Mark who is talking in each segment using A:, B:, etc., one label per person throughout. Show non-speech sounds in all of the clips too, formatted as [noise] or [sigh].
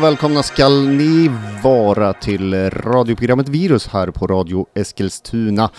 A: Välkomna skall ni vara till radioprogrammet Virus här på Radio Eskilstuna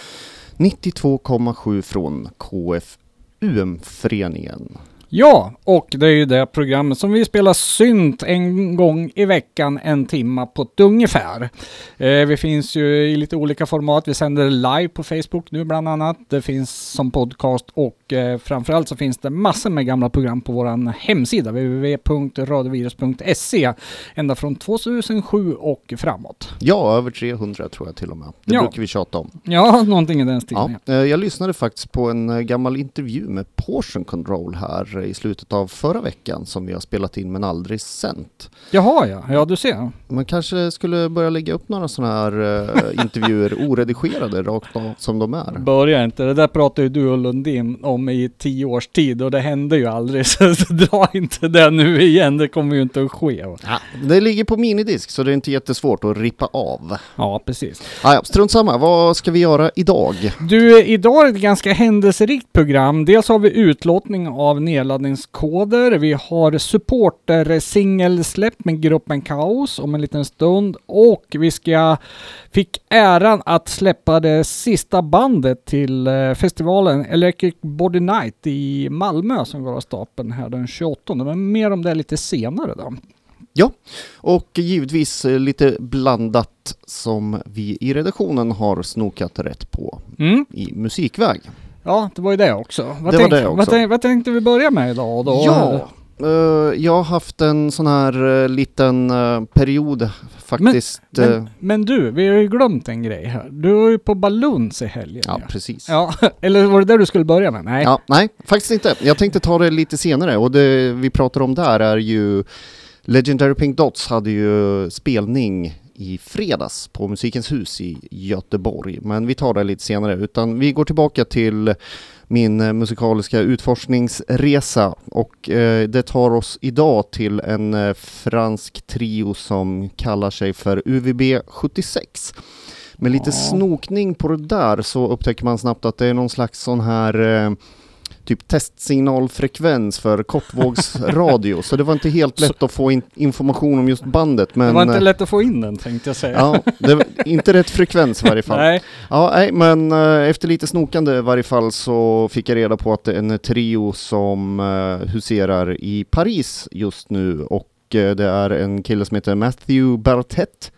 A: 92,7 från KFUM-föreningen.
B: Ja, och det är ju det programmet som vi spelar synt en gång i veckan, en timma på ett ungefär. Eh, vi finns ju i lite olika format. Vi sänder live på Facebook nu bland annat. Det finns som podcast och eh, framförallt så finns det massor med gamla program på vår hemsida www.radiovirus.se ända från 2007 och framåt.
A: Ja, över 300 tror jag till och med. Det
B: Ja.
A: brukar vi tjata om.
B: Ja, någonting i den stilen.
A: Ja, eh, jag lyssnade faktiskt på en eh, gammal intervju med Portion Control här i slutet av förra veckan som vi har spelat in men aldrig sänt.
B: Jaha ja, ja du ser.
A: Man kanske skulle börja lägga upp några sådana här eh, intervjuer [laughs] oredigerade rakt av som de är.
B: Börja inte, det där pratade ju du och Lundin om i tio års tid och det hände ju aldrig. [laughs] Så dra inte det nu igen, det kommer ju inte att ske.
A: Ja, det ligger på minidisk så det är inte jättesvårt att rippa av.
B: Ja, precis.
A: Ah, ja, strunt samma, vad ska vi göra idag?
B: Du, idag är det ett ganska händelserikt program. Dels har vi utlåtning av nedladdningskoder. Vi har supporter-singelsläpp med gruppen Kaos om en liten stund. Och vi ska fick äran att släppa det sista bandet till eh, festivalen Electric Body Night i Malmö som går av stapeln här den 28. Men mer om det lite senare då.
A: Ja, och givetvis lite blandat som vi i redaktionen har snokat rätt på
B: Mm.
A: i musikväg.
B: Ja, det var ju det också. Vad,
A: Det var det
B: Vad,
A: också.
B: tänk, vad tänkte vi börja med idag då?
A: Ja, eh, jag har haft en sån här eh, liten eh, period faktiskt. eh,
B: Men, men du, vi har ju glömt en grej här. Du var ju på Baluns i helgen.
A: ja,
B: ju.
A: precis.
B: ja, [laughs] eller var det där du skulle börja med? Nej.
A: Ja, nej, faktiskt inte. Jag tänkte ta det lite senare och det vi pratar om där är ju Legendary Pink Dots hade ju spelning i fredags på Musikens hus i Göteborg. Men vi tar det lite senare, utan vi går tillbaka till min musikaliska utforskningsresa och eh, det tar oss idag till en eh, fransk trio som kallar sig för UVB 76. Med lite
B: Ja.
A: snokning på det där så upptäcker man snabbt att det är någon slags sån här eh, typ testsignalfrekvens för kortvågsradio. [laughs] så det var inte helt lätt att få in information om just bandet. Men,
B: det var inte
A: eh,
B: lätt att få in den tänkte jag säga.
A: Ja, det inte rätt frekvens i varje fall.
B: Nej.
A: Ja, nej, men eh, efter lite snokande i varje fall så fick jag reda på att det är en trio som eh, huserar i Paris just nu och det är en kille som heter Matthew Bartett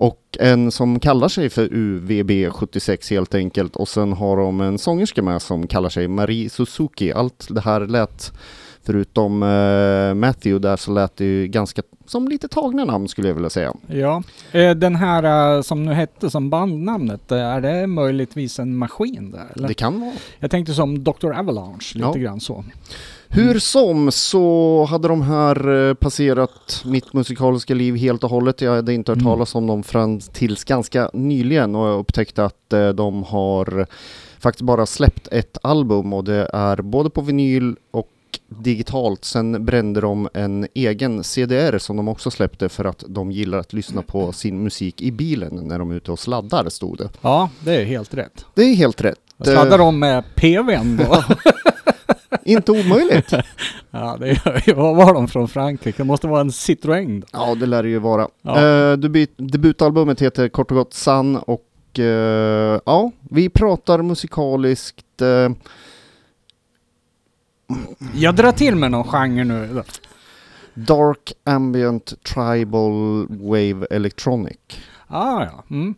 A: och en som kallar sig för UVB76 helt enkelt och sen har de en sångerska med som kallar sig Marie Suzuki. Allt det här lät förutom eh, Matthew där så lät det ju ganska som lite tagna namn skulle jag vilja säga.
B: Ja. Eh, Den här eh, som nu hette som bandnamnet, eh, är det möjligtvis en maskin där? Eller?
A: Det kan vara.
B: Jag tänkte som Dr. Avalanche, lite
A: Ja.
B: grann så.
A: Hur som så hade de här eh, passerat mitt musikaliska liv helt och hållet. Jag hade inte hört
B: Mm.
A: talas om dem fram tills ganska nyligen och jag upptäckte att eh, de har faktiskt bara släppt ett album och det är både på vinyl och digitalt. Sen brände de en egen CDR som de också släppte för att de gillar att lyssna på sin musik i bilen när de är ute och sladdar stod det.
B: Ja, det är helt rätt.
A: Det är helt rätt.
B: Sladdar de med PVn då? [laughs] [laughs]
A: Inte omöjligt. [laughs]
B: ja, det ju. Vad var de från Frankrike? Det måste vara en Citroën. då.
A: Ja, det lär det ju vara.
B: Ja.
A: Eh, debut, debutalbumet heter kort och gott Sun och eh, ja, vi pratar musikaliskt. eh,
B: Jag drar till med någon genre nu.
A: dark ambient tribal wave electronic.
B: Ah, ja. Mm.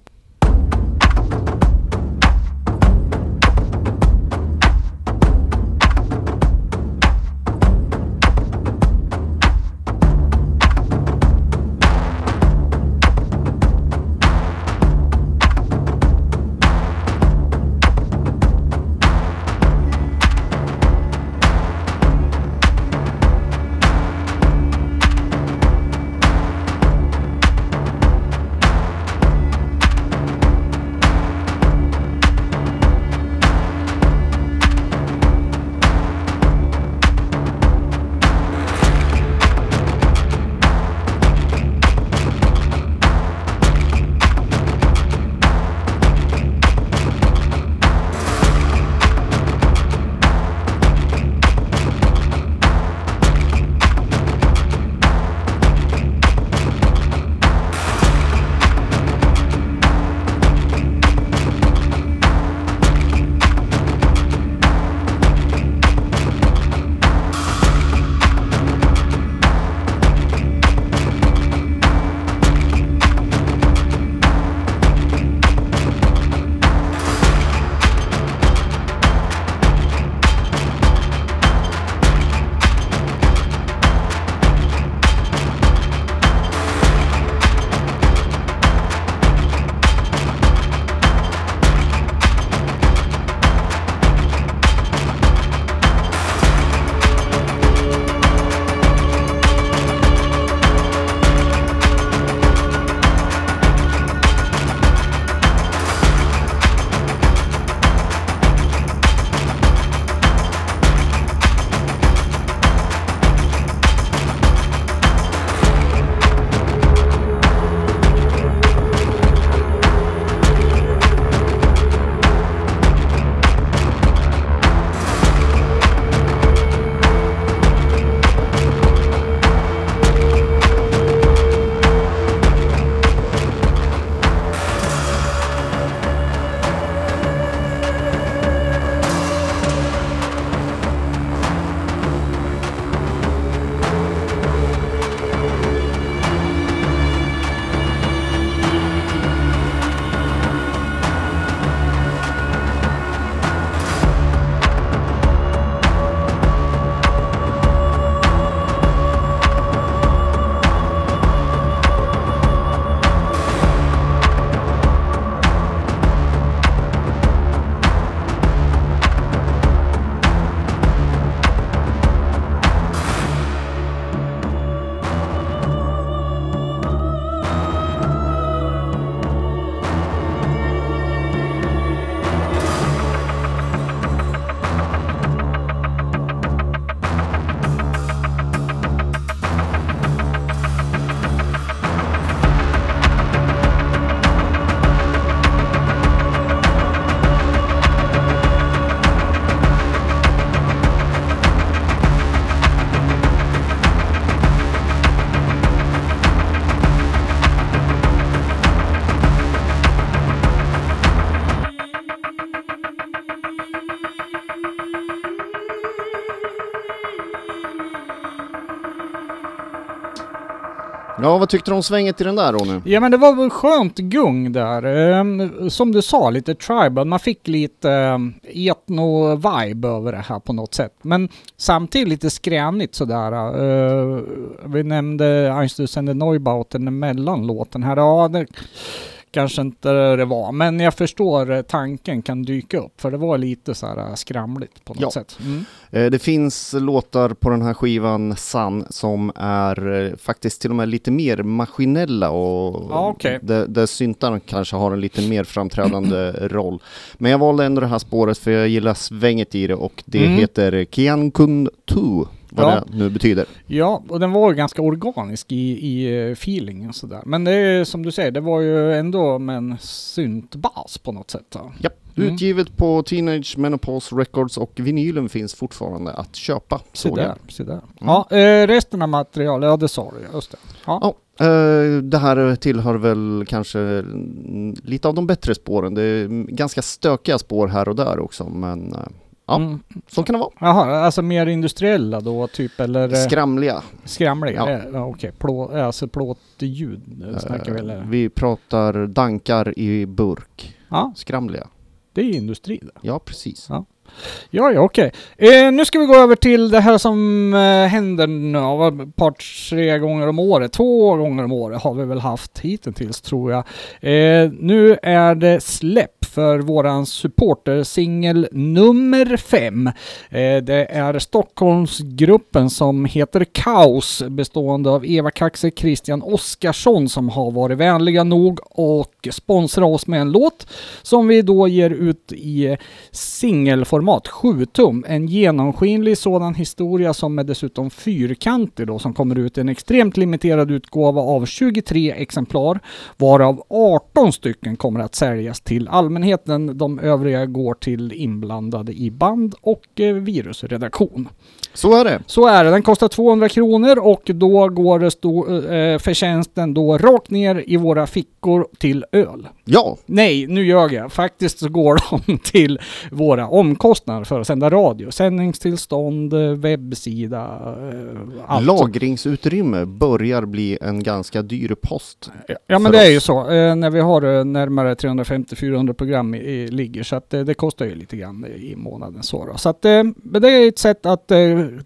A: Ja, vad tyckte du om svänget i den där Ronny?
B: Ja men det var väl skönt gung där. Ehm, som du sa, lite tribal. Man fick lite ehm, etno-vibe över det här på något sätt. Men samtidigt lite skränigt sådär. Eh, vi nämnde Einstein and Neubauten mellan låten här. Ja, det, kanske inte det var. Men jag förstår eh, tanken kan dyka upp. För det var lite så här eh, skramligt på något
A: ja.
B: sätt. Mm.
A: Eh, det finns låtar på den här skivan, Sun, som är faktiskt till och med lite mer maskinella och
B: ja, okay.
A: där, där syntarna kanske har en lite mer framträdande [clears throat] roll. Men jag valde ändå det här spåret för jag gillar svänget i det och det mm. heter Kian Kun Tu vad ja. det nu betyder.
B: Ja, och den var ju ganska organisk i, i eh, feelingen och sådär. Men det är som du säger, det var ju ändå med en syntbas på något sätt. Då.
A: Ja, mm. utgivet på Teenage Menopause Records och vinylen finns fortfarande att köpa.
B: Se där, se där. Mm. Ja, eh, resten av materialet, ja det sa du just det.
A: Ja. ja. Uh, det här tillhör väl kanske lite av de bättre spåren. Det är ganska stökiga spår här och där också, men Ja, mm. så kan det vara.
B: Jaha, alltså mer industriella då typ eller? Eh,
A: skramliga.
B: Skramliga, ja. ja okej. Okay. Plå, alltså plåtljud uh, snackar vi eller?
A: Vi pratar dankar i burk. Ja. Skramliga.
B: Det är industri det.
A: Ja, precis.
B: Ja. Ja, ja, okej. Eh, nu ska vi gå över till det här som eh, händer ja, ett par, tre gånger om året. Två gånger om året har vi väl haft hittills tror jag. Eh, nu är det släpp för våran supportersingel nummer fem. Eh, det är Stockholmsgruppen som heter Kaos bestående av Eva Kaxe, Christian Oskarsson som har varit vänliga nog och sponsra oss med en låt som vi då ger ut i singelformat, 7 tum. En genomskinlig sådan historia som är dessutom fyrkantig då som kommer ut i en extremt limiterad utgåva av 23 exemplar varav 18 stycken kommer att säljas till allmänheten allmänheten. De övriga går till inblandade i band och eh, virusredaktion.
A: Så är det.
B: Så är det. Den kostar 200 kronor och då går det stå, eh, förtjänsten då rakt ner i våra fickor till öl.
A: Ja.
B: Nej, nu ljög jag. Faktiskt så går [laughs] de till våra omkostnader för att sända radio. Sändningstillstånd, webbsida,
A: eh, allt. Lagringsutrymme börjar bli en ganska dyr post.
B: Ja, men det oss. är ju så. Eh, när vi har eh, närmare 350-400 program i, i, ligger så att det, det kostar ju lite grann i månaden så då. Så att det är ett sätt att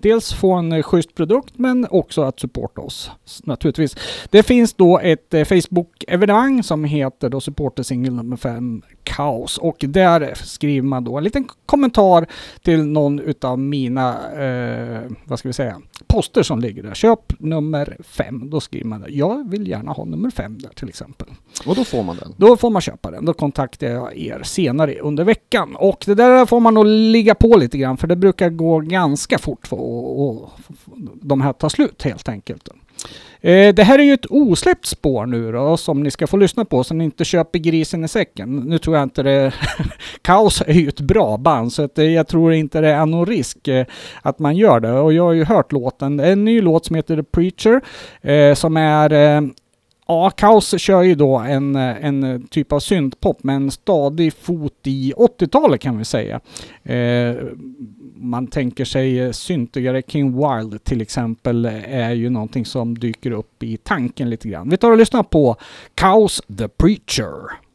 B: dels få en eh, schysst produkt men också att supporta oss naturligtvis. Det finns då ett eh, Facebook-evenemang som heter då Supporter Single nummer 5 Kaos. Och där skriver man då en liten kommentar till någon utav mina, eh, vad ska vi säga, poster som ligger där. Köp nummer fem. Då skriver man där. Jag vill gärna ha nummer fem där till exempel.
A: Och då får man den?
B: Då får man köpa den. Då kontaktar jag er senare under veckan. Och det där får man nog ligga på lite grann för det brukar gå ganska fort för att de här tar slut helt enkelt. Eh, det här är ju ett osläppt spår nu då, som ni ska få lyssna på, så ni inte köper grisen i säcken. Nu tror jag inte det... [laughs] Kaos är ju ett bra band, så att, eh, jag tror inte det är någon risk eh, att man gör det. Och jag har ju hört låten. En ny låt som heter The Preacher, eh, som är eh, Ja, Kaos kör ju då en, en typ av syntpop med en stadig fot i 80-talet kan vi säga. Eh, man tänker sig syntigare King Wild till exempel är ju någonting som dyker upp i tanken lite grann. Vi tar och lyssnar på Kaos the Preacher.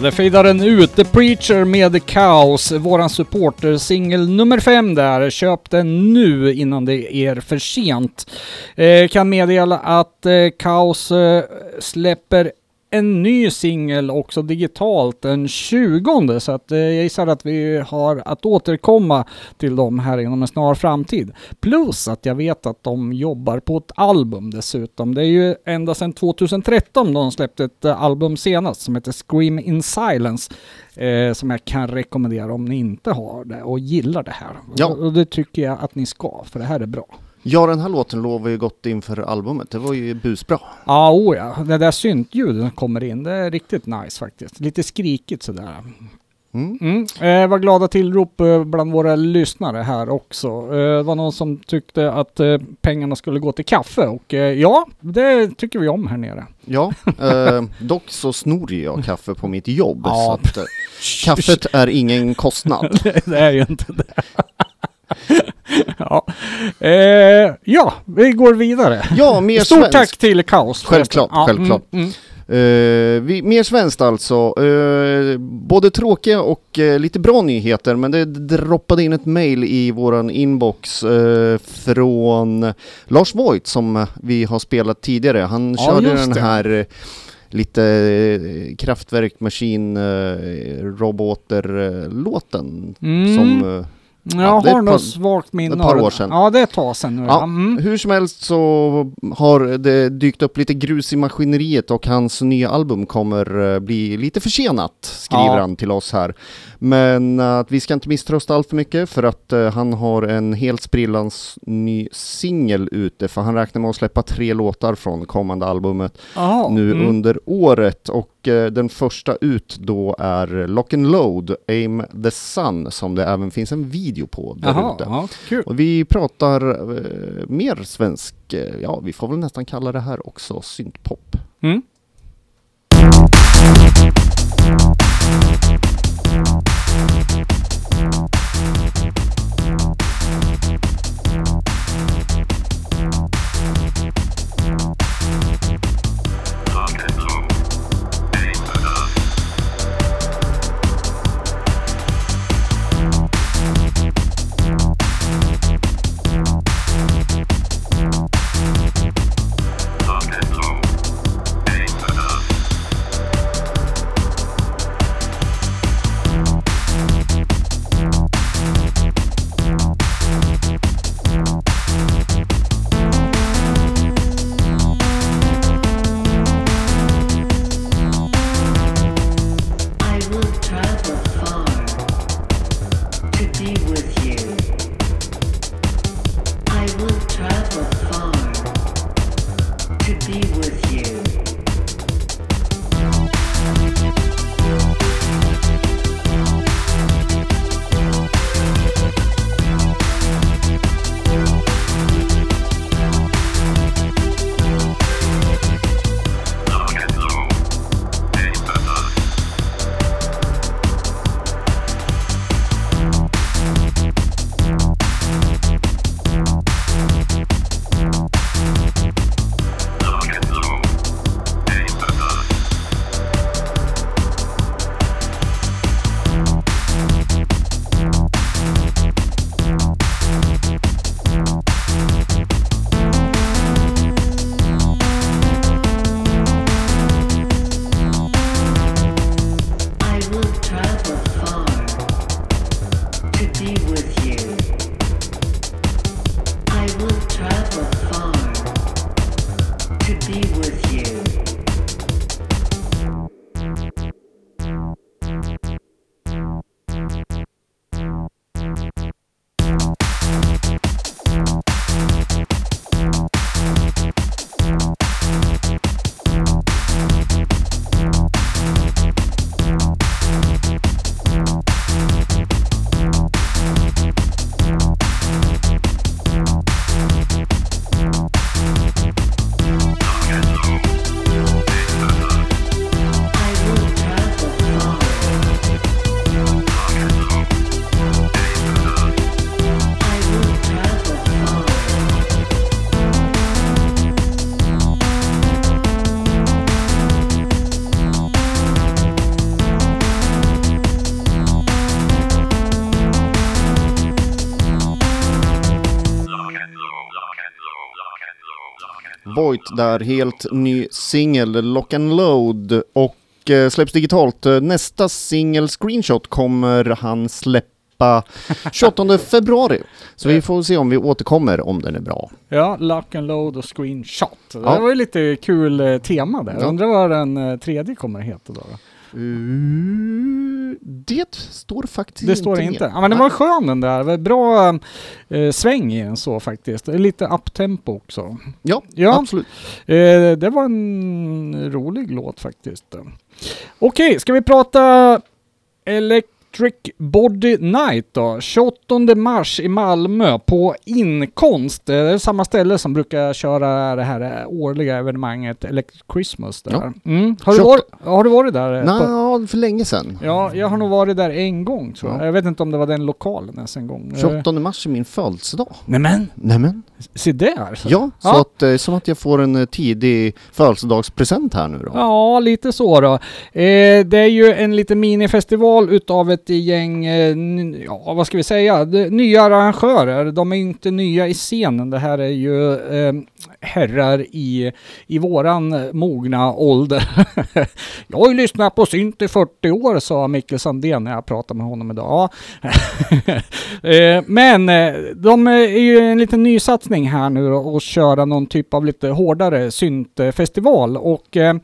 B: Började fejdaren fejdar den ut. The Preacher med Kaos, våran supporter-singel nummer fem där. Köp den nu innan det är för sent. Eh, kan meddela att eh, Kaos eh, släpper en ny singel också digitalt den 20 så att eh, jag gissar att vi har att återkomma till dem här inom en snar framtid. Plus att jag vet att de jobbar på ett album dessutom. Det är ju ända sedan 2013 de släppte ett eh, album senast som heter Scream in Silence eh, som jag kan rekommendera om ni inte har det och gillar det här.
A: Ja.
B: Och det tycker jag att ni ska för det här är bra.
A: Ja, den här låten lovar ju gott inför albumet. Det var ju busbra.
B: Ja, oh ja. Det där syntljudet som kommer in, det är riktigt nice faktiskt. Lite skrikigt sådär.
A: Mm.
B: Mm. Eh, var glada tillrop eh, bland våra lyssnare här också. Eh, det var någon som tyckte att eh, pengarna skulle gå till kaffe och eh, ja, det tycker vi om här nere.
A: Ja, [laughs] eh, dock så snor jag kaffe på mitt jobb.
B: Ja.
A: Så att, [laughs] kaffet är ingen kostnad. [laughs]
B: det är ju inte det. [laughs] ja. Eh, ja, vi går vidare.
A: Ja, mer
B: Stort
A: svenskt.
B: tack till Kaos.
A: Självklart,
B: förresten.
A: självklart.
B: Mm, mm.
A: Eh, vi, mer svenskt alltså. Eh, både tråkiga och eh, lite bra nyheter, men det droppade in ett mail i våran inbox från Lars Voigt som vi har spelat tidigare. Han
B: Ja,
A: körde den här lite kraftverk, maskin, roboter-låten
B: Mm.
A: som
B: Jag har
A: par-
B: svagt minne
A: ett par år sedan.
B: Ja, det är ett tag sedan nu.
A: Ja,
B: Mm.
A: Hur som helst så har det dykt upp lite grus i maskineriet och hans nya album kommer eh, bli lite försenat, skriver
B: Ja.
A: han till oss här. Men eh, att vi ska inte misströsta allt för mycket för att eh, han har en helt sprillans ny singel ute för han räknar med att släppa tre låtar från kommande albumet
B: Jaha,
A: nu
B: mm.
A: under året och eh, den första ut då är Lock and Load, Aim the Sun som det även finns en video på där
B: Jaha,
A: ute.
B: ja, kul.
A: Och vi pratar eh, mer svensk, eh, ja vi får väl nästan kalla det här också syntpop.
B: Mm.
C: Lock and
A: där, helt ny singel, Lock and Load och eh, släpps digitalt. Eh, Nästa singel, Screenshot, kommer han släppa [laughs] 28 februari. Så vi får se om vi återkommer om den är bra.
B: Ja, lock and load och screenshot. Det
A: Ja.
B: var ju lite kul eh, tema där.
A: Ja.
B: Undrar vad den tredje kommer att heta då? då?
A: Uh, det står faktiskt
B: Det står
A: med.
B: inte. Ja, men den var skön den där. Det Bra eh, sväng i den så faktiskt. Lite uptempo också.
A: Ja,
B: Ja.
A: absolut.
B: Eh, det var en rolig låt faktiskt. Okej, ska vi prata Electric Body Night då? 28 mars i Malmö på Inkonst. Det är samma ställe som brukar köra det här årliga evenemanget Electric Christmas där.
A: Ja.
B: Mm. Har, du
A: 28
B: varit, har du varit där? eh,
A: Nej, för länge sedan.
B: Ja, jag har nog varit där en gång tror jag.
A: Ja.
B: Jag vet inte om det var den lokalen ens en gång. Eh,
A: 28 mars är min födelsedag.
B: Nämen,
A: Nämen.
B: se där!
A: Ja, så
B: Ja.
A: att, eh, som att jag får en eh, tidig födelsedagspresent här nu då.
B: Ja, lite så då. Eh, det är ju en liten minifestival utav ett gäng, eh, ja vad ska vi säga, nya arrangörer. De är inte nya i scenen. Det här är ju eh, herrar i, i våran mogna ålder. [laughs] jag har ju lyssnat på synt i 40 år, sa Micke Sandén när jag pratade med honom idag. [laughs] Eh, men eh, de är ju en liten nysatsning här nu och köra någon typ av lite hårdare syntfestival. Och eh,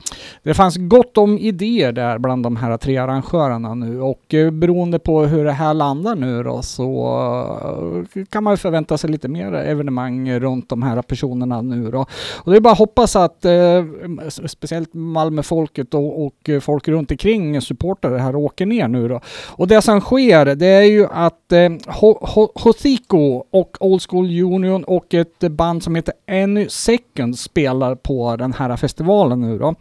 B: det fanns gott om idéer där bland de här tre arrangörerna nu. Och beroende på hur det här landar nu då så kan man ju förvänta sig lite mer evenemang runt de här personerna nu då. Och det är bara att hoppas att eh, speciellt Malmöfolket och, och folk runt omkring supportare här åker ner nu då. Och det som sker det är ju att eh, Ho- Ho- Hothico och Old School Union och ett band som heter Any Second spelar på den här festivalen nu då.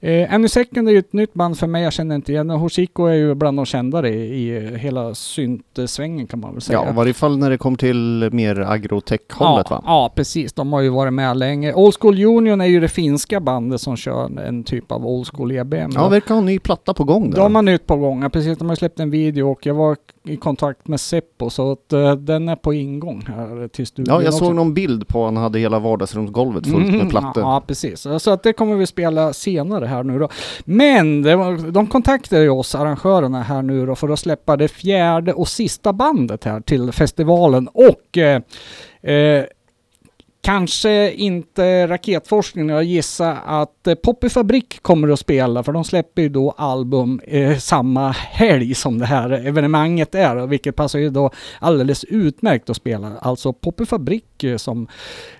B: Eh, Any Second är ju ett nytt band för mig, jag känner inte igen. Hothico är ju bland de kändare i, i hela syntsvängen kan man väl säga.
A: Ja, i varje fall när det kom till mer agrotech-hållet
B: ja,
A: va?
B: Ja, precis. De har ju varit med länge. Old School Union är ju det finska bandet som kör en typ av Old School EBM.
A: Ja, verkar ha en ny platta på gång där.
B: De har nytt på gång, ja, precis. De har släppt en video och jag var i kontakt med Seppo så att eh, den är på ingång här till studion
A: Ja, jag
B: också.
A: såg någon bild på han hade hela vardagsrumsgolvet fullt
B: Mm,
A: med plattor.
B: Ja, precis. Så att det kommer vi spela senare här nu då. Men var, de kontaktade ju oss, arrangörerna här nu då, för att släppa det fjärde och sista bandet här till festivalen. Och eh, eh, Kanske inte raketforskning, jag gissar att eh, Poppy Fabrik kommer att spela för de släpper ju då album eh, samma helg som det här evenemanget är, vilket passar ju då alldeles utmärkt att spela. Alltså Poppy Fabrik eh, som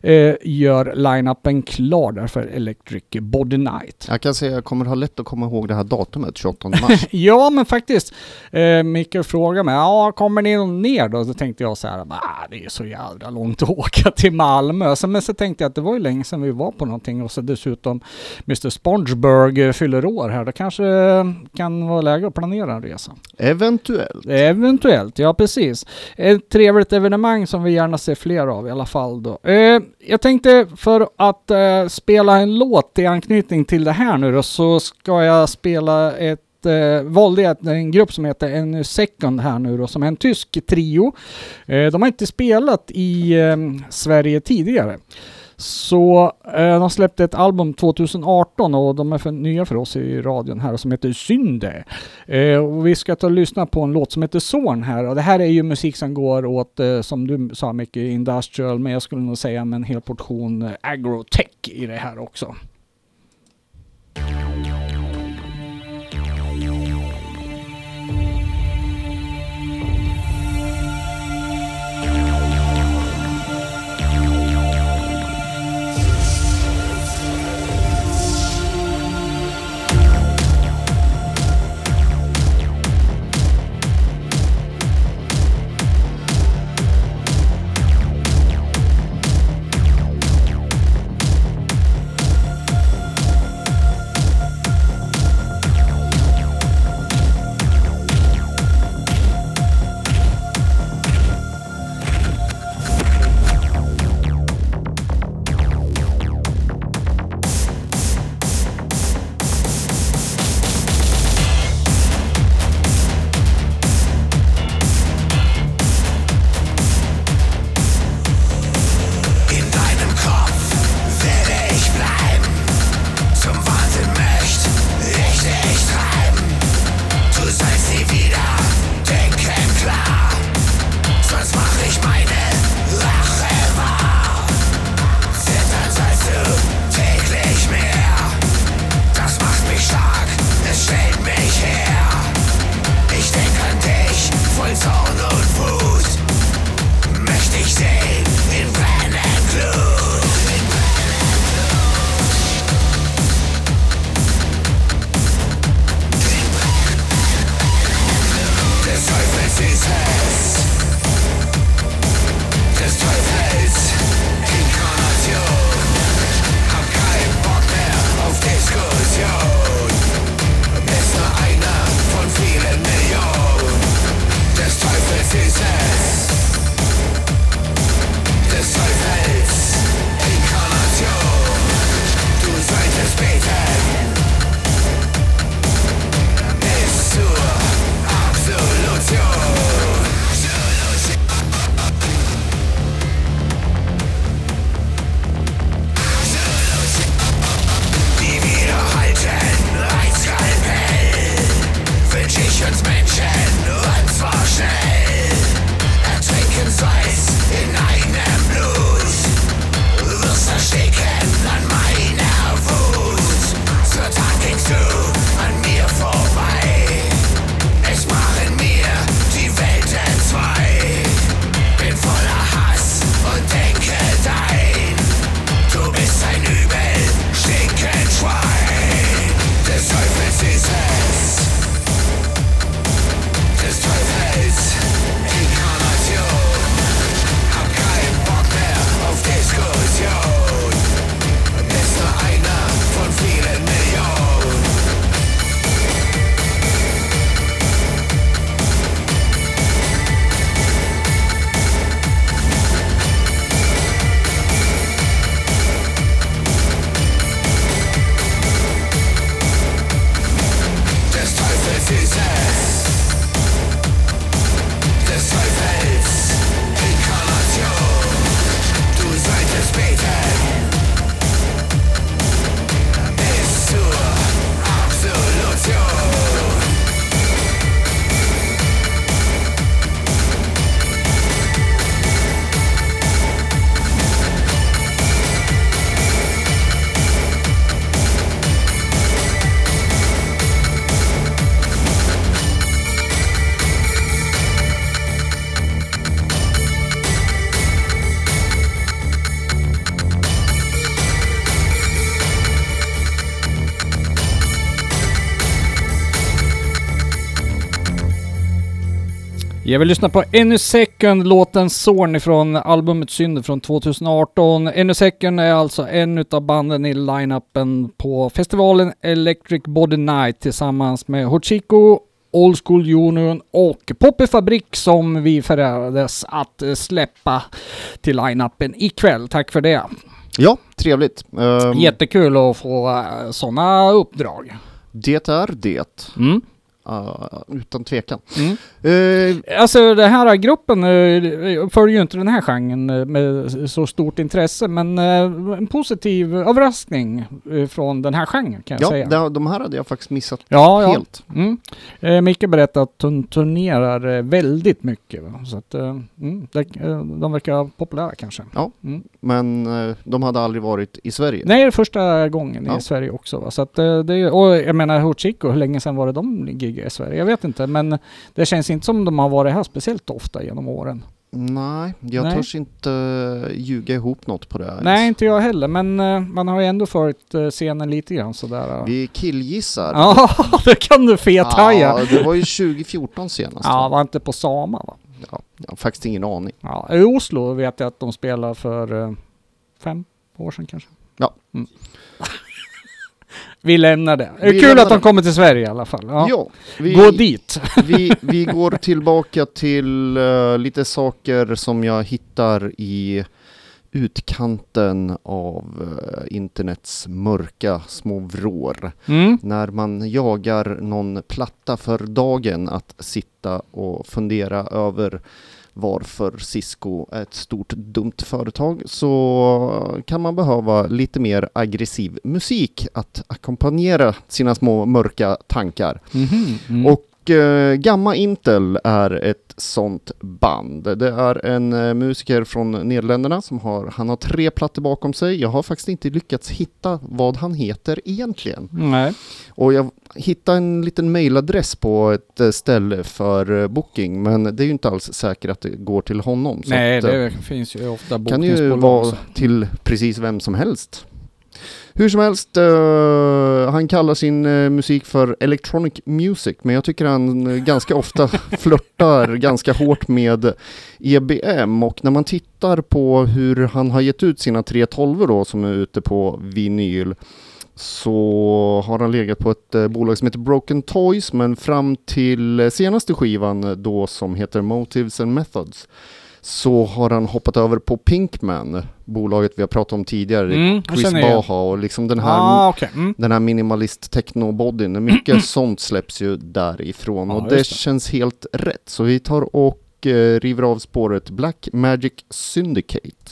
B: eh, gör line-upen klar där för Electric Body Night.
A: Jag kan säga jag kommer ha lätt att komma ihåg det här datumet, 28 mars. [laughs]
B: Ja, men faktiskt. Eh, Mikael frågade mig, ja, kommer ni ner då? Då tänkte jag så här, det är så jävla långt att åka till Malmö. Så, men så tänkte jag att det var ju länge sedan vi var på någonting och så dessutom Mr Spongeburg eh, fyller år här. Det kanske kan vara läge att planera en resa.
A: Eventuellt.
B: Eventuellt, ja precis. Ett trevligt evenemang som vi gärna ser fler av i alla fall då. Eh, jag tänkte för att eh, spela en låt i anknytning till det här nu då så ska jag spela ett eh, valde jag en grupp som heter NU Second här nu då, som är en tysk trio. Eh, de har inte spelat i eh, Sverige tidigare. Så eh, de släppte ett album 2018 och de är för, nya för oss i radion här som heter Synde. Eh, och vi ska ta och lyssna på en låt som heter Zorn här och det här är ju musik som går åt, eh, som du sa mycket, industrial, men jag skulle nog säga med en hel portion eh, agrotech i det här också. Jag vill lyssna på Any Second, låten Zorn ifrån albumet Synd från 2018. Any Second är alltså en utav banden i line-upen på festivalen Electric Body Night tillsammans med Hochiko, Old School Union och Poppy Fabrik som vi förärades att släppa till line-upen ikväll. Tack för det.
A: Ja, trevligt. Um,
B: Jättekul att få sådana uppdrag.
A: Det är det.
B: Mm.
A: Uh, utan tvekan.
B: Mm.
A: Uh,
B: Alltså den här gruppen uh, följer ju inte den här genren uh, med så stort intresse men en positiv överraskning från den här genren kan jag
A: ja,
B: säga.
A: de, de här hade jag faktiskt missat
B: ja, ja.
A: helt.
B: Mm. Uh, Micke berättade att hon turnerar väldigt mycket. Va? Så att, mm, uh, de verkar populära kanske.
A: Ja.
B: Mm.
A: Men de hade aldrig varit i Sverige.
B: Nej, det är första gången
A: Ja.
B: i Sverige också. Va? Så att, det, och jag menar Hochiko, hur länge sedan var det de giggade i Sverige? Jag vet inte, men det känns inte som de har varit här speciellt ofta genom åren.
A: Nej, jag
B: Nej.
A: törs inte uh, ljuga ihop något på det här.
B: Nej, inte jag heller, men eh, man har ju ändå följt uh, scenen lite grann sådär.
A: Vi killgissar.
B: Ja, [laughs] det kan du fethaja.
A: Ja, det var ju 2014 senast.
B: Ja, var inte på Sama va?
A: Ja, jag har faktiskt ingen aning.
B: Ja, i Oslo vet jag att de spelar för eh, fem år sedan kanske.
A: Ja.
B: Mm. Vi lämnar det.
A: Vi
B: kul
A: lämnar
B: att de kommer till Sverige i alla fall. Ja.
A: Ja, vi,
B: Gå dit. [laughs]
A: vi, [laughs] vi går tillbaka till eh, lite saker som jag hittar i utkanten av eh, internets mörka små vrår.
B: Mm.
A: När man jagar någon platta för dagen att sitta och fundera över varför Cisco är ett stort dumt företag så kan man behöva lite mer aggressiv musik att ackompanjera sina små mörka tankar.
B: Mhm. Mm.
A: Och eh, Gamma Intel är ett sånt band. Det är en eh, musiker från Nederländerna som har, han har tre plattor bakom sig. Jag har faktiskt inte lyckats hitta vad han heter egentligen.
B: Nej.
A: Och jag hittade en liten mailadress på ett eh, ställe för eh, booking, men det är ju inte alls säkert att det går till honom. Så
B: Nej,
A: att,
B: det finns ju ofta
A: kan ju vara till precis vem som helst. Hur som helst, eh, han kallar sin eh, musik för electronic music, men jag tycker han eh, ganska ofta [laughs] flörtar ganska hårt med EBM och när man tittar på hur han har gett ut sina 312 då som är ute på vinyl så har han legat på ett bolag som heter Broken Toys men fram till senaste skivan då som heter Motives and Methods så har han hoppat över på Pinkman, bolaget vi har pratat om tidigare,
B: Mm,
A: Chris. Baha och liksom den här
B: Ah, okej. Mm.
A: den här minimalist techno-bodyn. Mycket [clears throat] sånt släpps ju därifrån
B: Ja,
A: och det,
B: det.
A: känns helt rätt. Så vi tar och eh, river av spåret Black Magic Syndicate.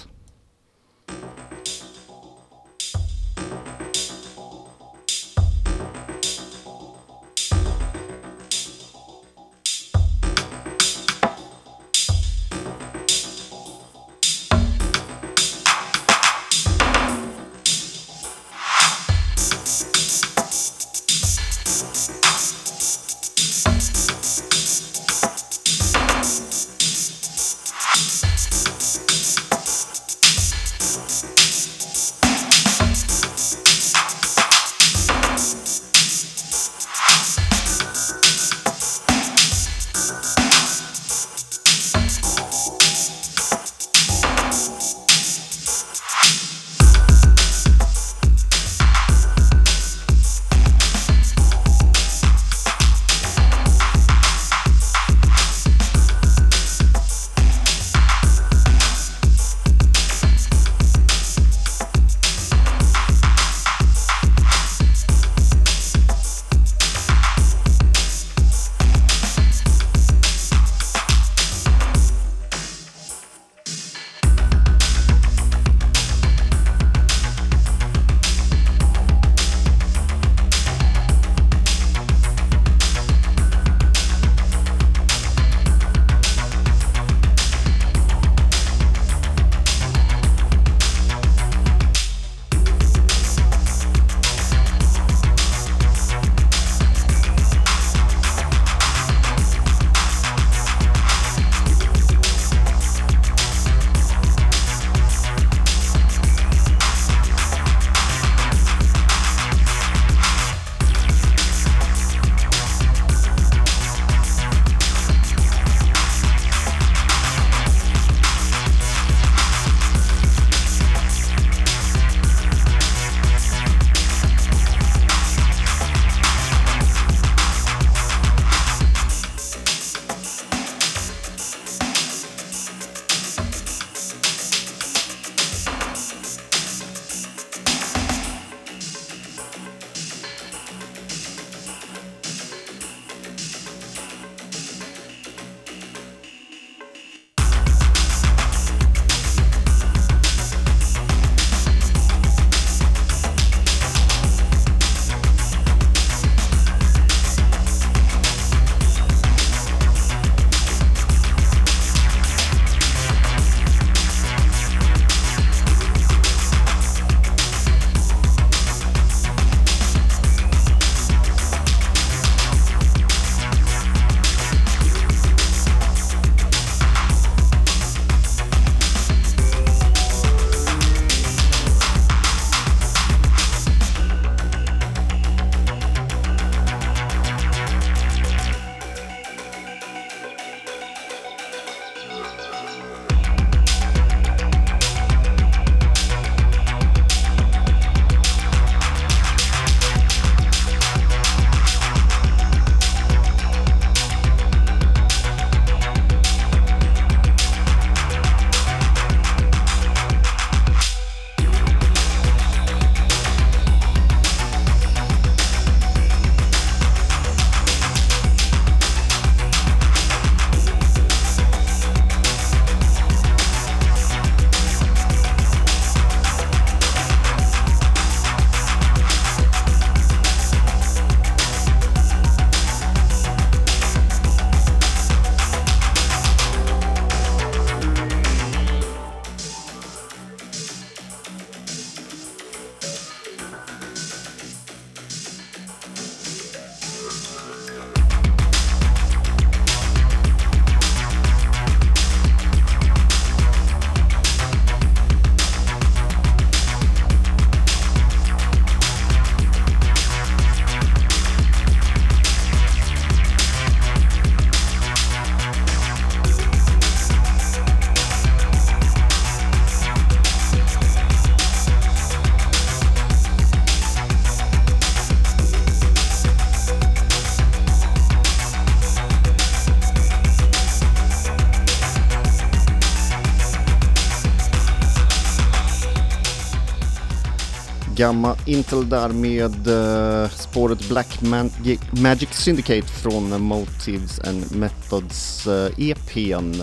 A: Gamma Intel där med uh, spåret Black Magic, Magic Syndicate från Motives and Methods uh, EPn.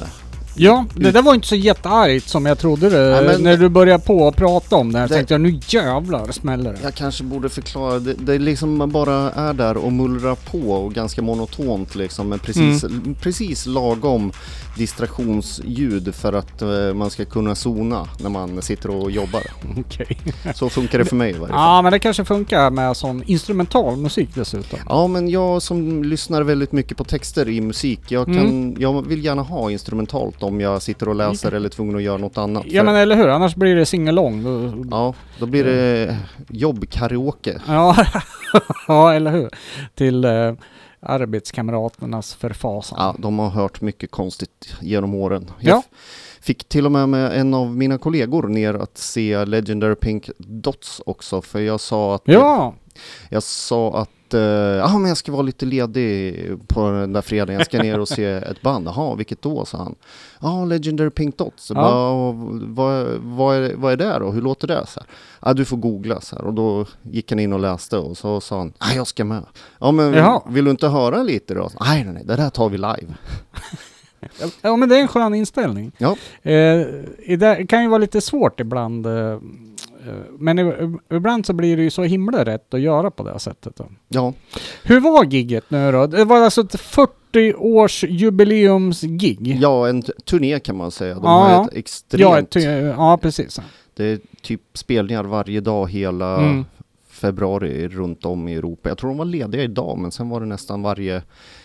B: Ja, det där var inte så jätteargt som jag trodde det.
A: Nej,
B: när du började på att prata om det här
A: Det-
B: tänkte jag nu jävlar smäller det.
A: Jag kanske borde förklara, det, det är liksom bara är där och mullrar på och ganska monotont liksom men precis, precis lagom distraktionsljud för att eh, man ska kunna zona när man sitter och jobbar. [laughs]
B: Okej.
A: Så funkar det för mig i varje fall.
B: Ja, men det kanske funkar med sån instrumental musik dessutom.
A: Ja men jag som lyssnar väldigt mycket på texter i musik, jag, kan,
B: Mm.
A: jag vill gärna ha instrumentalt om jag sitter och läser eller är tvungen att göra något annat.
B: Ja
A: För-
B: men eller hur, annars blir det singalong. Då-
A: ja, då blir det jobbkaraoke.
B: Ja, [laughs] ja, eller hur. Till eh, arbetskamraternas förfasan.
A: Ja, de har hört mycket konstigt genom åren.
B: Ja.
A: Jag f- fick till och med med en av mina kollegor ner att se Legendary Pink Dots också för jag sa att
B: Ja,
A: Jag sa att eh, ja, men jag ska vara lite ledig på den där fredagen, jag ska ner och se ett band. Jaha, vilket då? sa han. Ja, Legendary Pink Dots. Så
B: Ja.
A: Bara, vad, vad, är, vad är det då? Hur låter det? Så här. Ja, du får googla. Så här. Och då gick han in och läste och så sa han, ja, jag ska med. Ja, men
B: Jaha.
A: vill du inte höra lite då? Nej, nej, nej, det där tar vi live. [laughs]
B: ja men det är en skön inställning.
A: Ja.
B: Eh, det kan ju vara lite svårt ibland. Eh, men i- ibland så blir det ju så himla rätt att göra på det sättet. Då.
A: Ja,
B: Hur var gigget nu då? Det var alltså ett 40 års jubileumsgig.
A: ja en turné kan man säga. De
B: Ja,
A: har ett extremt...
B: Ja, ja precis.
A: Det är typ spelningar varje dag hela
B: Mm.
A: februari runt om i Europa. Jag tror de var lediga idag men sen var det nästan varje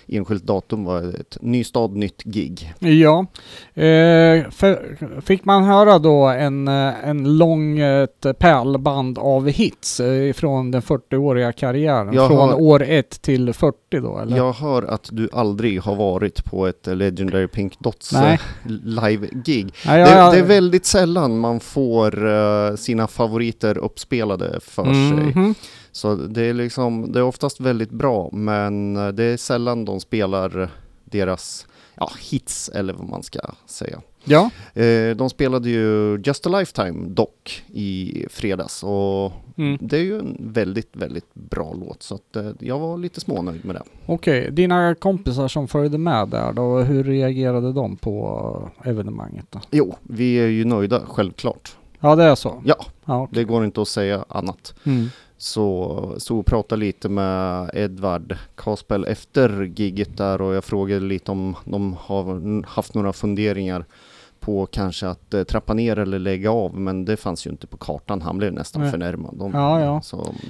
A: enskilt datum var ett ny stad, nytt gig.
B: Ja. Eh, för, fick man höra då en, eh, en lång ett pärlband av hits eh, från den 40-åriga karriären?
A: Jag
B: från
A: har-
B: år 1 till 40 då eller?
A: Jag hör att du aldrig har varit på ett Legendary Pink Dots live-gig. Det, det är väldigt sällan man får sina favoriter uppspelade för sig. Så det är liksom, det är oftast väldigt bra men eh, det är sällan de spelar deras ja, hits eller vad man ska säga.
B: Ja.
A: Eh, de spelade ju Just a Lifetime dock i fredags och
B: Mm.
A: det är ju en väldigt, väldigt bra låt så att eh, jag var lite smånöjd med det.
B: Okej, dina kompisar som följde med där då, hur reagerade de på evenemanget då?
A: Jo, vi är ju nöjda självklart.
B: Ja, det är så?
A: Ja,
B: Ja, okej.
A: det går inte att säga annat.
B: Mm.
A: Så så och pratade lite med Edvard Kaspel efter gigget där och jag frågade lite om de har haft några funderingar på kanske att eh, trappa ner eller lägga av men det fanns ju inte på kartan. Han blev nästan
B: Nej.
A: förnärmad. De,
B: Ja, ja.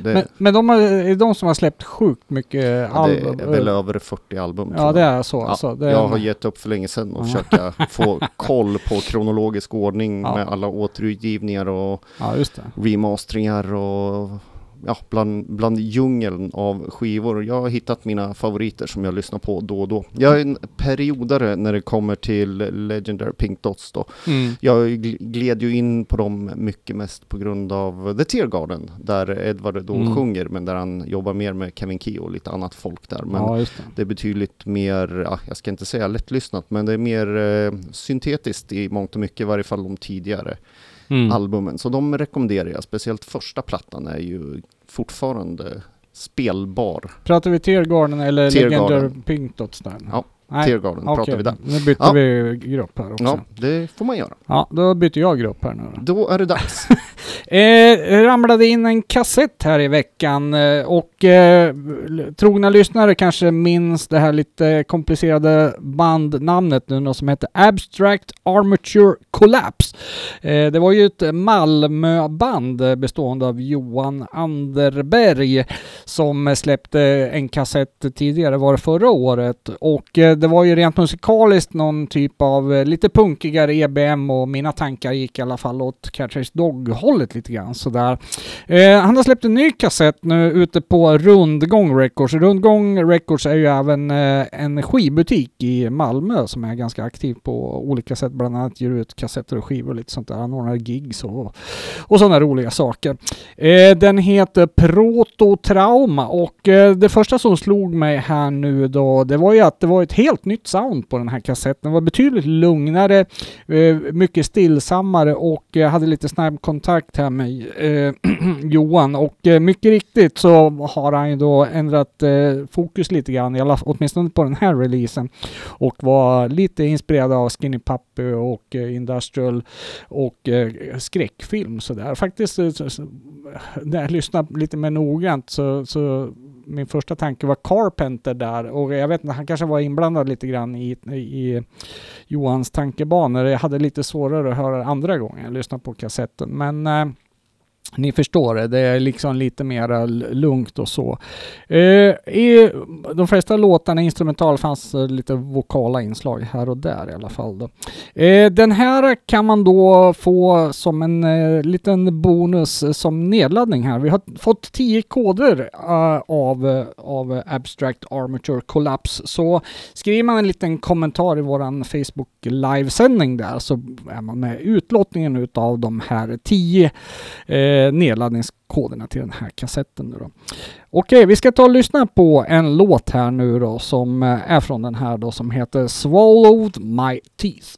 A: Det,
B: Men, men de är de som har släppt sjukt mycket
A: ja, det
B: album?
A: är väl över 40 album.
B: Ja, det är så
A: Ja,
B: alltså. Det är
A: jag har gett upp för länge sedan och
B: Ja.
A: försöka [laughs] få koll på kronologisk ordning
B: Ja.
A: med alla återutgivningar och remasteringar och ja, bland, bland djungeln av skivor. Jag har hittat mina favoriter som jag lyssnar på då och då. Jag är en periodare när det kommer till Legendary Pink Dots då.
B: Mm.
A: Jag gl- gled ju in på dem mycket mest på grund av The Tear Garden där Edvard då
B: Mm.
A: sjunger men där han jobbar mer med Kevin Key och lite annat folk där. Men
B: Ja, det.
A: det är betydligt mer, ja, jag ska inte säga lättlyssnat, men det är mer eh, syntetiskt i mångt och mycket, i varje fall de tidigare
B: Mm.
A: albumen. Så de rekommenderar jag, speciellt första plattan är ju fortfarande spelbar.
B: Pratar vi Teargarden eller
A: Tear
B: Legendary
A: Garden.
B: Pink Dots där?
A: Ja,
B: Nej.
A: Tear Garden
B: Okej,
A: pratar vi där.
B: Nu bytte
A: Ja.
B: vi grupp här också.
A: Ja,
B: Ja.
A: det får man göra.
B: då byter jag grupp här nu då.
A: Då är det dags. [laughs]
B: Eh, ramlade in en kassett här i veckan eh, och eh, trogna lyssnare kanske minns det här lite komplicerade bandnamnet nu då, som heter Abstract Armature Collapse. Eh, det var ju ett Malmöband bestående av Johan Anderberg som släppte en kassett tidigare, var det förra året. Och eh, det var ju rent musikaliskt någon typ av eh, lite punkigare EBM och mina tankar gick i alla fall åt Catchers Dog-hållet lite grann sådär. Eh, han har släppt en ny kassett nu ute på Rundgång Records. Rundgång Records är ju även eh, en skivbutik i Malmö som är ganska aktiv på olika sätt. Bland annat ger ut kassetter och skivor och lite sånt där. Han ordnar gigs och, och sådana roliga saker. Eh, den heter Prototrauma och eh, det första som slog mig här nu då, det var ju att det var ett helt helt nytt sound på den här kassetten. Den var betydligt lugnare, eh, mycket stillsammare och jag hade lite snabb kontakt här med eh, [clears throat] Johan och eh, mycket riktigt så har han ju då ändrat fokus lite grann, i alla, åtminstone på den här releasen och var lite inspirerad av Skinny Puppy och Industrial och skräckfilm sådär. Faktiskt när jag lyssnade lite mer noggrant så, så min första tanke var Carpenter där och jag vet inte, han kanske var inblandad lite grann i, i Johans tankebanor. Jag hade lite svårare att höra andra gången jag lyssnade på kassetten. Men eh, ni förstår det, det är liksom lite mer lugnt och så. Eh, I de flesta låtarna instrumental fanns lite vokala inslag här och där i alla fall. Då. Eh, den här kan man då få som en eh, liten bonus som nedladdning här. Vi har fått tio koder uh, av, av Abstract Armature Collapse. Så skriver man en liten kommentar i våran Facebook livesändning där så är man med utlottningen utav de här tio eh, eh, nedladdningskoderna till den här kassetten. Nu då. Okej, vi ska ta och lyssna på en låt här nu då som eh, är från den här då som heter Swallowed My Teeth.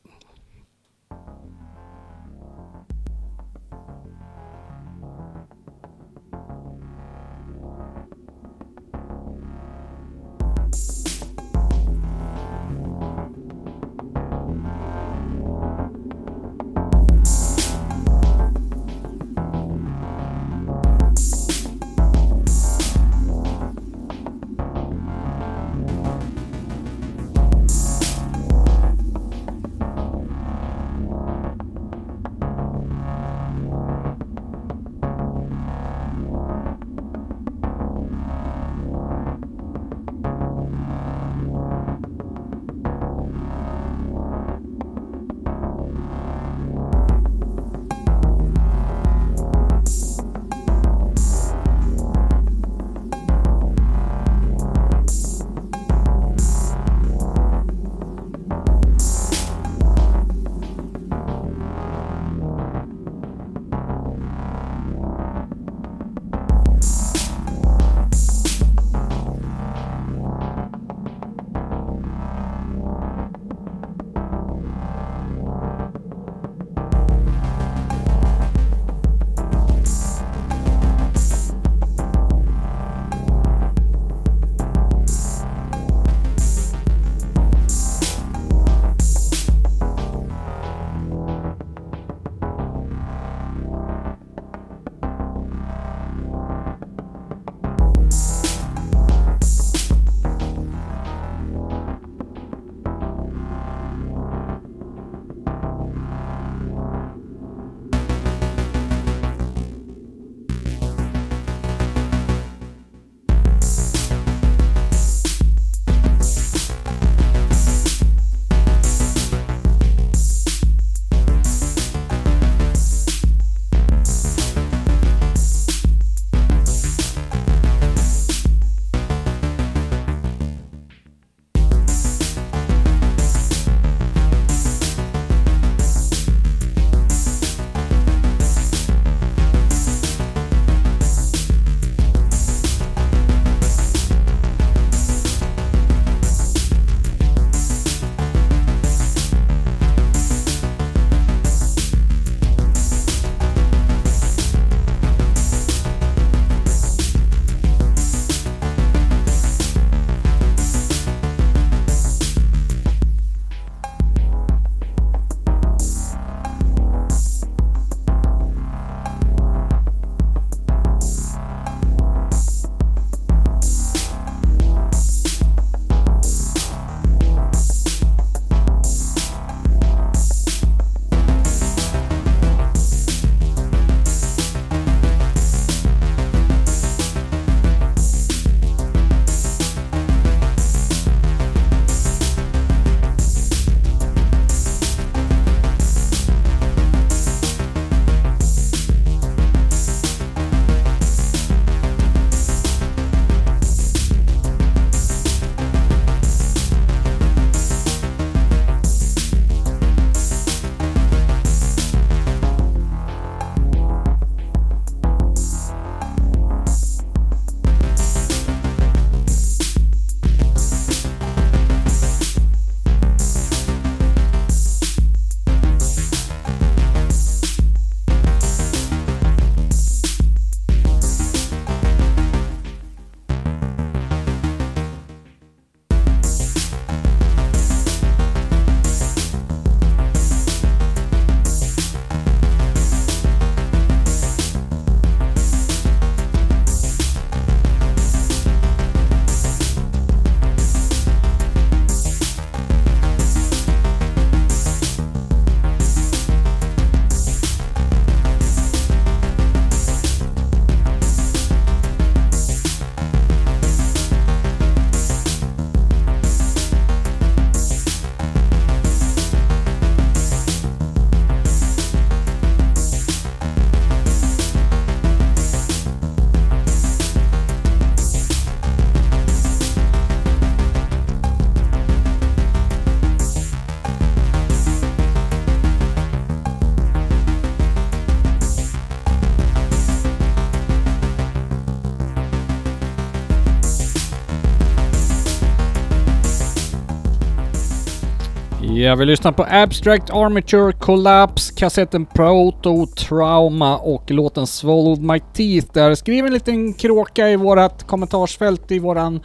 B: Ja, vi lyssnar på Abstract Armature Collapse, kassetten Proto Trauma och låten Swallowed My Teeth där. Skriv en liten kråka i vårat kommentarsfält i våran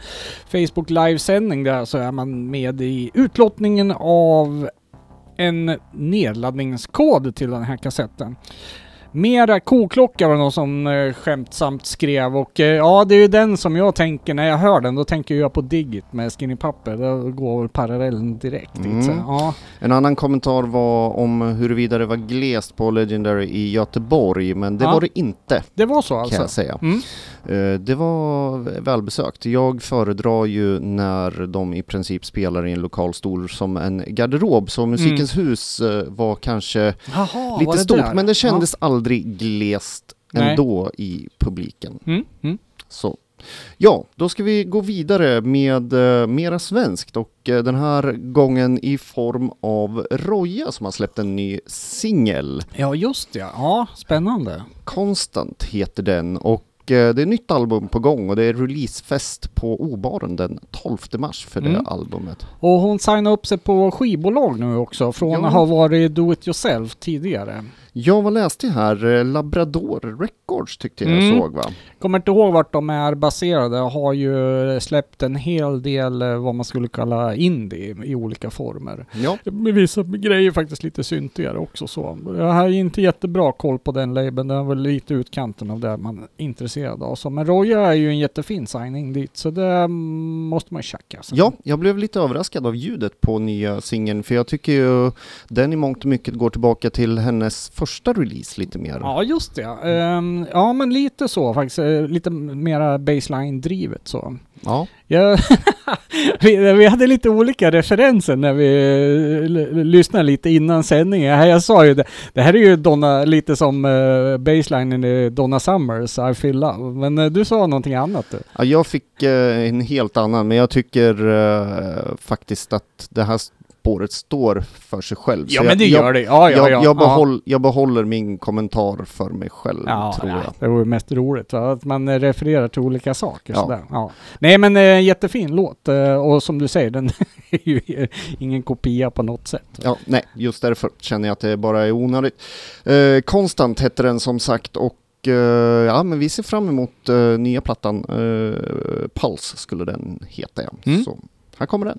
B: Facebook livesändning där så är man med i utlottningen av en nedladdningskod till den här kassetten. Mera koklocka var det någon som eh, skämtsamt skrev och eh, ja, det är ju den som jag tänker när jag hör den. Då tänker jag på Digit med Skinny Papper. Då går parallellen direkt.
A: Mm.
B: dit, så, ja.
A: En annan kommentar var om huruvida det var glest på Legendary i Göteborg, men det
B: Ja.
A: var det inte
B: Det var så
A: kan
B: alltså?
A: jag säga.
B: Mm.
A: Eh, Det var välbesökt. Jag föredrar ju när de i princip spelar i en lokal stor som en garderob, så Musikens hus eh, var kanske
B: var
A: lite
B: det
A: stort,
B: där?
A: men det kändes aldrig glest
B: Nej.
A: ändå i publiken.
B: Ja. Mm. Mm.
A: Så. Ja, då ska vi gå vidare med eh, mera svenskt och eh, den här gången i form av Roja som har släppt en ny singel.
B: ja, just det. Ja, spännande.
A: Constant heter den och det är ett nytt album på gång och det är releasefest på Obaren den 12 mars för
B: Mm.
A: det albumet.
B: Och hon signade upp sig på skivbolag nu också, från
A: Ja.
B: att ha varit do it yourself tidigare.
A: Jag vad läste jag här? Eh, Labrador Records tyckte jag
B: Mm.
A: såg va?
B: Kommer inte ihåg vart de är baserade, har ju släppt en hel del eh, vad man skulle kalla indie i olika former.
A: Ja,
B: Med vissa grejer faktiskt lite syntigare också så. Jag har inte jättebra koll på den labeln, den är väl lite utkanten av det man är intresserad av. Så, men Roja är ju en jättefin signing dit, så det måste man ju checka. Så.
A: ja, jag blev lite överraskad av ljudet på nya singeln för jag tycker ju den i mångt och mycket går tillbaka till hennes första release lite mer.
B: Ja, just det. Ehm, ja, men lite så faktiskt. Eh, Lite mera baseline-drivet så.
A: Ja.
B: Ja, [laughs] vi, vi hade lite olika referenser när vi eh, lyssnade lite innan sändningen. Jag sa ju det, det här är ju Donna, lite som uh, baselinen i Donna Summers, I feel love. Men eh, du sa någonting annat du.
A: Ja, jag fick eh, en helt annan, men jag tycker eh, faktiskt att det här spåret står för sig själv. Så
B: Ja, men det
A: jag,
B: gör det. Ja, ja,
A: jag,
B: ja.
A: jag,
B: ja.
A: behåll, jag behåller min kommentar för mig själv,
B: Ja,
A: tror
B: ja,
A: jag.
B: det ju mest roligt va? att man eh, refererar till olika saker.
A: Ja.
B: Sådär. Ja. Nej men eh, jättefin låt eh, och som du säger den [laughs] är ju ingen kopia på något sätt.
A: Ja, nej, just därför känner jag att det bara är onödigt. Eh, Konstant hette den som sagt och ja, men vi ser fram emot nya plattan. Eh, Puls skulle den heta, ja.
B: Mm.
A: Så här kommer den.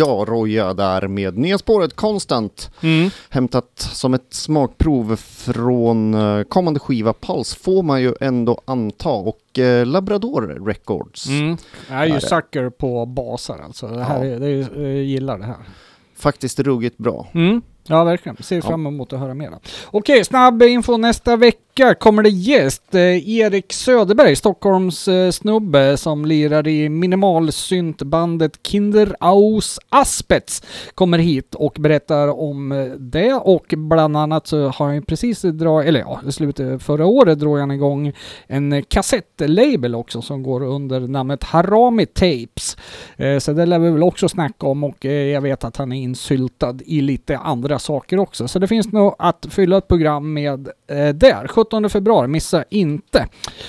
A: Ja, Roja där med nya spåret Constant.
B: Mm.
A: Hämtat som ett smakprov från eh, kommande skiva Pulse får man ju ändå anta och eh, Labrador Records.
B: Mm. Jag är ju sucker på basar alltså. Det här
A: Ja.
B: är, det är, jag gillar det här.
A: Faktiskt ruggigt bra.
B: Mm. Ja, verkligen. Ser fram emot att höra mera. Okej, snabb info nästa vecka kommer det gäst. Eh, Erik Söderberg, Stockholms eh, snubbe som lirar i minimalsyntbandet Kinder Aus Aspets, kommer hit och berättar om eh, det och bland annat så har han ju precis dragit, eller ja, i slutet förra året drog han igång en kassettlabel också som går under namnet Harami Tapes. Eh, Så det lär vi väl också snacka om och jag vet att han är insyltad i lite andra saker också. Så det finns nog att fylla ett program med eh, där. 17 februari, missa inte.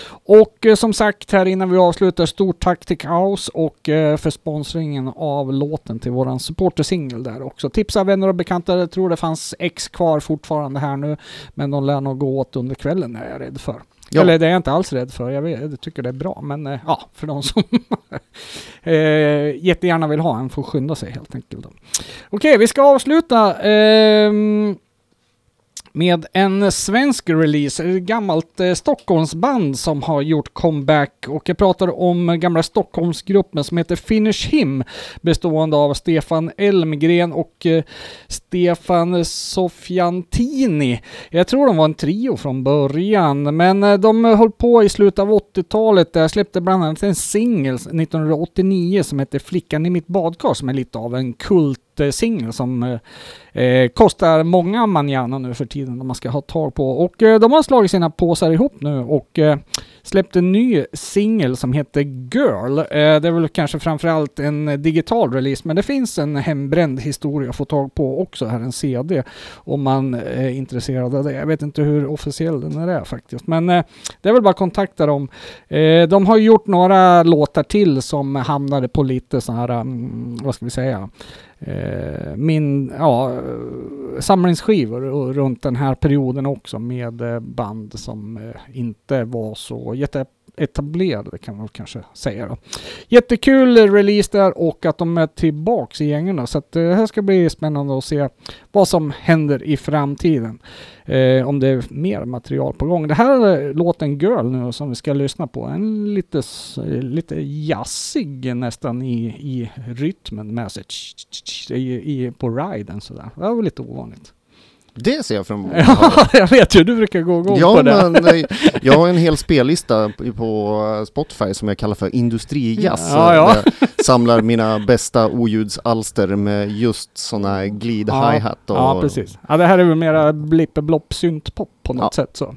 B: Och eh, som sagt här innan vi avslutar, stort tack till Kaos och eh, för sponsringen av låten till våran supportersingel där också. Tipsa vänner och bekanta, jag tror det fanns X kvar fortfarande här nu, men de lär nog gå åt under kvällen är jag rädd för.
A: Ja.
B: Eller det är jag inte alls rädd för, jag, vet, jag tycker det är bra, men eh, ja, för de som [laughs] eh, jättegärna vill ha en får skynda sig helt enkelt. då. Okej, vi ska avsluta Eh, med en svensk release, ett gammalt eh, Stockholmsband som har gjort comeback och jag pratar om gamla Stockholmsgruppen som heter Finish Him bestående av Stefan Elmgren och eh, Stefan Sofiantini. Jag tror de var en trio från början, men eh, de höll på i slutet av 80-talet. Jag släppte bland annat en singel 1989 som heter Flickan i mitt badkar som är lite av en kult singel som eh, kostar många manjana nu för tiden om man ska ha tag på. Och eh, de har slagit sina påsar ihop nu och eh, släppt en ny singel som heter Girl. Eh, det är väl kanske framförallt en digital release, men det finns en hembränd historia att få tag på också här, en CD, om man eh, är intresserad av det. Jag vet inte hur officiell den är faktiskt, men eh, det är väl bara att kontakta dem. Eh, de har gjort några låtar till som hamnade på lite så här, mm, vad ska vi säga, Eh, min, ja, samlingsskivor och runt den här perioden också med eh, band som eh, inte var så etablerade kan man kanske säga då. Jättekul release där och att de är tillbaks i gängerna så att eh, det här ska bli spännande att se vad som händer i framtiden. Eh, om det är mer material på gång. Det här är låten Girl nu som vi ska lyssna på. En lite, lite jazzig nästan i, i rytmen med sig. I, i, på riden sådär. Det var lite ovanligt.
A: Det ser jag fram emot.
B: Ja, [laughs] jag vet ju. Du brukar gå igång
A: Ja,
B: på det.
A: men eh, [laughs] jag har en hel spellista på- på Spotify som jag kallar för industrijazz.
B: Ja, ja.
A: Jag samlar mina bästa oljudsalster med just sådana glid
B: Ja,
A: hi-hat. Och,
B: Ja, precis. Ja, det här är väl mera blippe-blopp syntpop på något sätt så.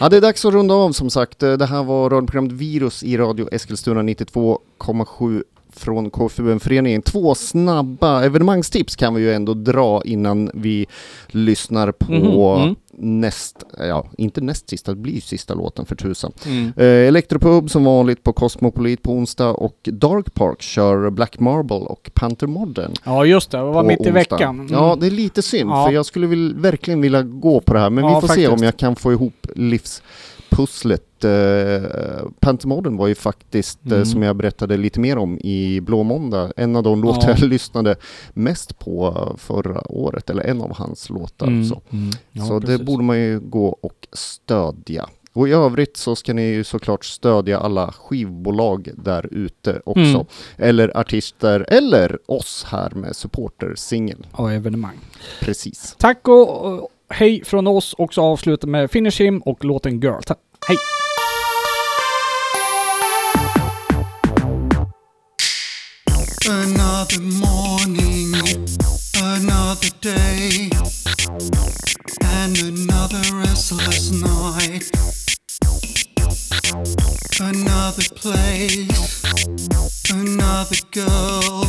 A: Ja, det är dags att runda av som sagt. Eh, Det här var radioprogrammet Virus i Radio Eskilstuna 92,7 från KFUM-föreningen. Två snabba evenemangstips kan vi ju ändå dra innan vi lyssnar på
B: Mhm, mm.
A: näst, ja inte näst sista, det blir sista låten för tusan.
B: Mm.
A: Eh, Elektropub som vanligt på Cosmopolit på onsdag och Dark Park kör Black Marble och Panther Modern.
B: Ja, just det. Det var mitt i
A: onsdag.
B: veckan. Mm.
A: Ja, det är lite synd
B: Ja.
A: för jag skulle vill, verkligen vilja gå på det här men
B: Ja,
A: vi får se om
B: faktiskt.
A: jag kan få ihop livspusslet. Uh, Panther Modern var ju faktiskt, eh,
B: Mm.
A: som jag berättade lite mer om i Blå Måndag, en av de låtar
B: Ja.
A: jag lyssnade mest på eh, förra året, eller en av hans låtar.
B: Mm.
A: Så,
B: Mm. Ja,
A: så det borde man ju gå och stödja. Och i övrigt så ska ni ju såklart stödja alla skivbolag där ute också.
B: Mm.
A: Eller artister, eller oss här med supportersingel.
B: Och evenemang.
A: Precis.
B: Tack och hej från oss och så avslutar med Finish Him och låten Girl. Hej!
C: Another morning, another day, and another restless night. Another place, another girl,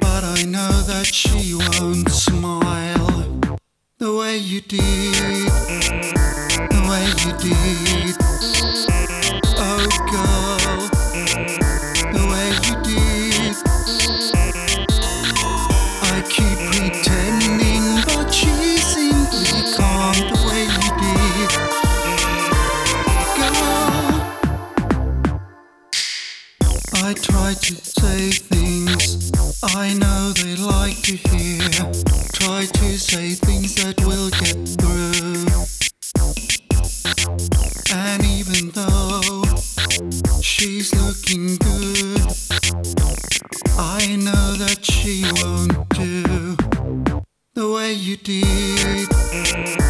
C: but I know that she won't smile the way you did, the way you did. Oh, girl the way you did. I keep pretending, but she simply can't the way you did. Girl, I try to I know they like to hear. Try to say things that will get through. And even though she's looking good, I know that she won't do the way you did.